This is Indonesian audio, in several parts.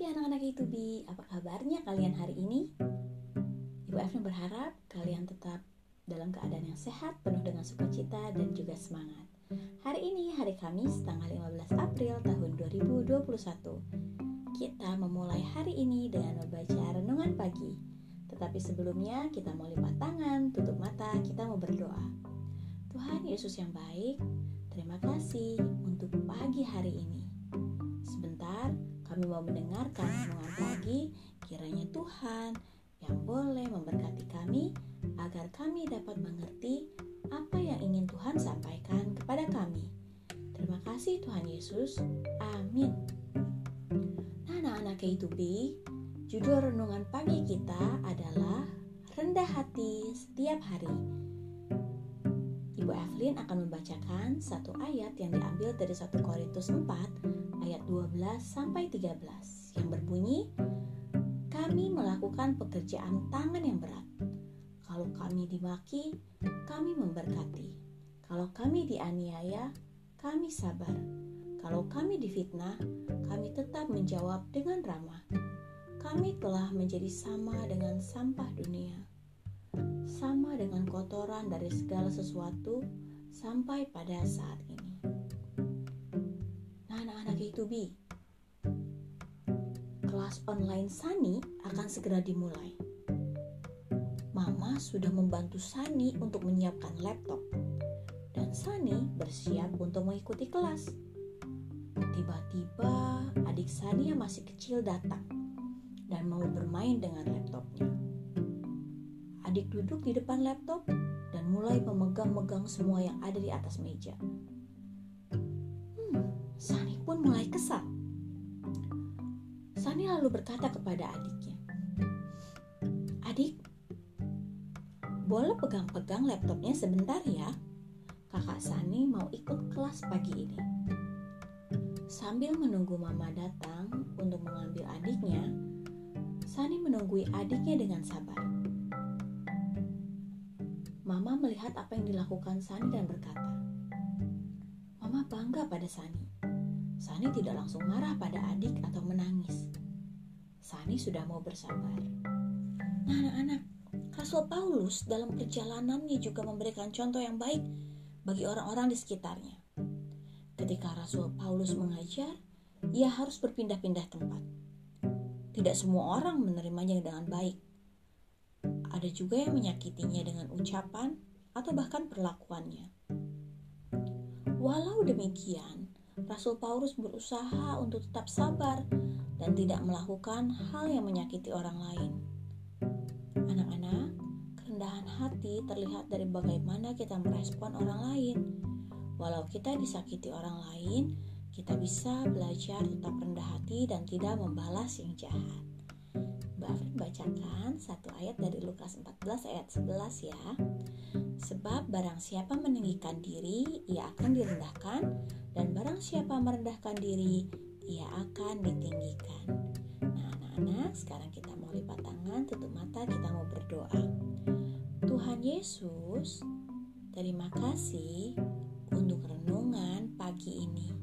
pagi anak-anak itu apa kabarnya kalian hari ini? Ibu Evelyn berharap kalian tetap dalam keadaan yang sehat, penuh dengan sukacita dan juga semangat. Hari ini hari Kamis tanggal 15 April tahun 2021. Kita memulai hari ini dengan membaca renungan pagi. Tetapi sebelumnya kita mau lipat tangan, tutup mata, kita mau berdoa. Tuhan Yesus yang baik, terima kasih untuk pagi hari ini. Sebentar, kami mau mendengarkan renungan pagi, kiranya Tuhan yang boleh memberkati kami agar kami dapat mengerti apa yang ingin Tuhan sampaikan kepada kami. Terima kasih Tuhan Yesus. Amin. Nah, anak-anak K2B, judul renungan pagi kita adalah rendah hati setiap hari. Ibu Evelyn akan membacakan satu ayat yang diambil dari 1 Korintus 4 ayat 12 sampai 13 yang berbunyi kami melakukan pekerjaan tangan yang berat. Kalau kami dimaki, kami memberkati. Kalau kami dianiaya, kami sabar. Kalau kami difitnah, kami tetap menjawab dengan ramah. Kami telah menjadi sama dengan sampah dunia, sama dengan kotoran dari segala sesuatu sampai pada saat ini itu B. Kelas online Sani akan segera dimulai. Mama sudah membantu Sani untuk menyiapkan laptop dan Sani bersiap untuk mengikuti kelas. Tiba-tiba adik Sani yang masih kecil datang dan mau bermain dengan laptopnya. Adik duduk di depan laptop dan mulai memegang-megang semua yang ada di atas meja. Sani pun mulai kesal. Sani lalu berkata kepada adiknya, Adik, boleh pegang-pegang laptopnya sebentar ya? Kakak Sani mau ikut kelas pagi ini. Sambil menunggu mama datang untuk mengambil adiknya, Sani menunggui adiknya dengan sabar. Melihat apa yang dilakukan Sani dan berkata, Mama bangga pada Sani. Sani tidak langsung marah pada adik atau menangis. Sani sudah mau bersabar. Nah, anak-anak, Rasul Paulus dalam perjalanannya juga memberikan contoh yang baik bagi orang-orang di sekitarnya. Ketika Rasul Paulus mengajar, ia harus berpindah-pindah tempat. Tidak semua orang menerimanya dengan baik. Ada juga yang menyakitinya dengan ucapan atau bahkan perlakuannya. Walau demikian, Rasul Paulus berusaha untuk tetap sabar dan tidak melakukan hal yang menyakiti orang lain. Anak-anak, kerendahan hati terlihat dari bagaimana kita merespon orang lain. Walau kita disakiti orang lain, kita bisa belajar tetap rendah hati dan tidak membalas yang jahat. Bacakan satu ayat dari Lukas 14 ayat 11 ya. Sebab barang siapa meninggikan diri, ia akan direndahkan, dan barang siapa merendahkan diri, ia akan ditinggikan. Nah, anak-anak, sekarang kita mau lipat tangan, tutup mata, kita mau berdoa. Tuhan Yesus, terima kasih untuk renungan pagi ini.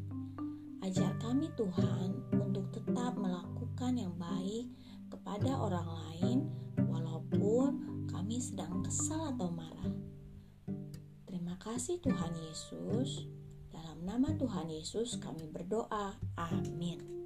Ajar kami Tuhan untuk tetap melakukan yang baik kepada orang lain walaupun kami sedang kesal atau marah. Terima kasih Tuhan Yesus. Dalam nama Tuhan Yesus kami berdoa. Amin.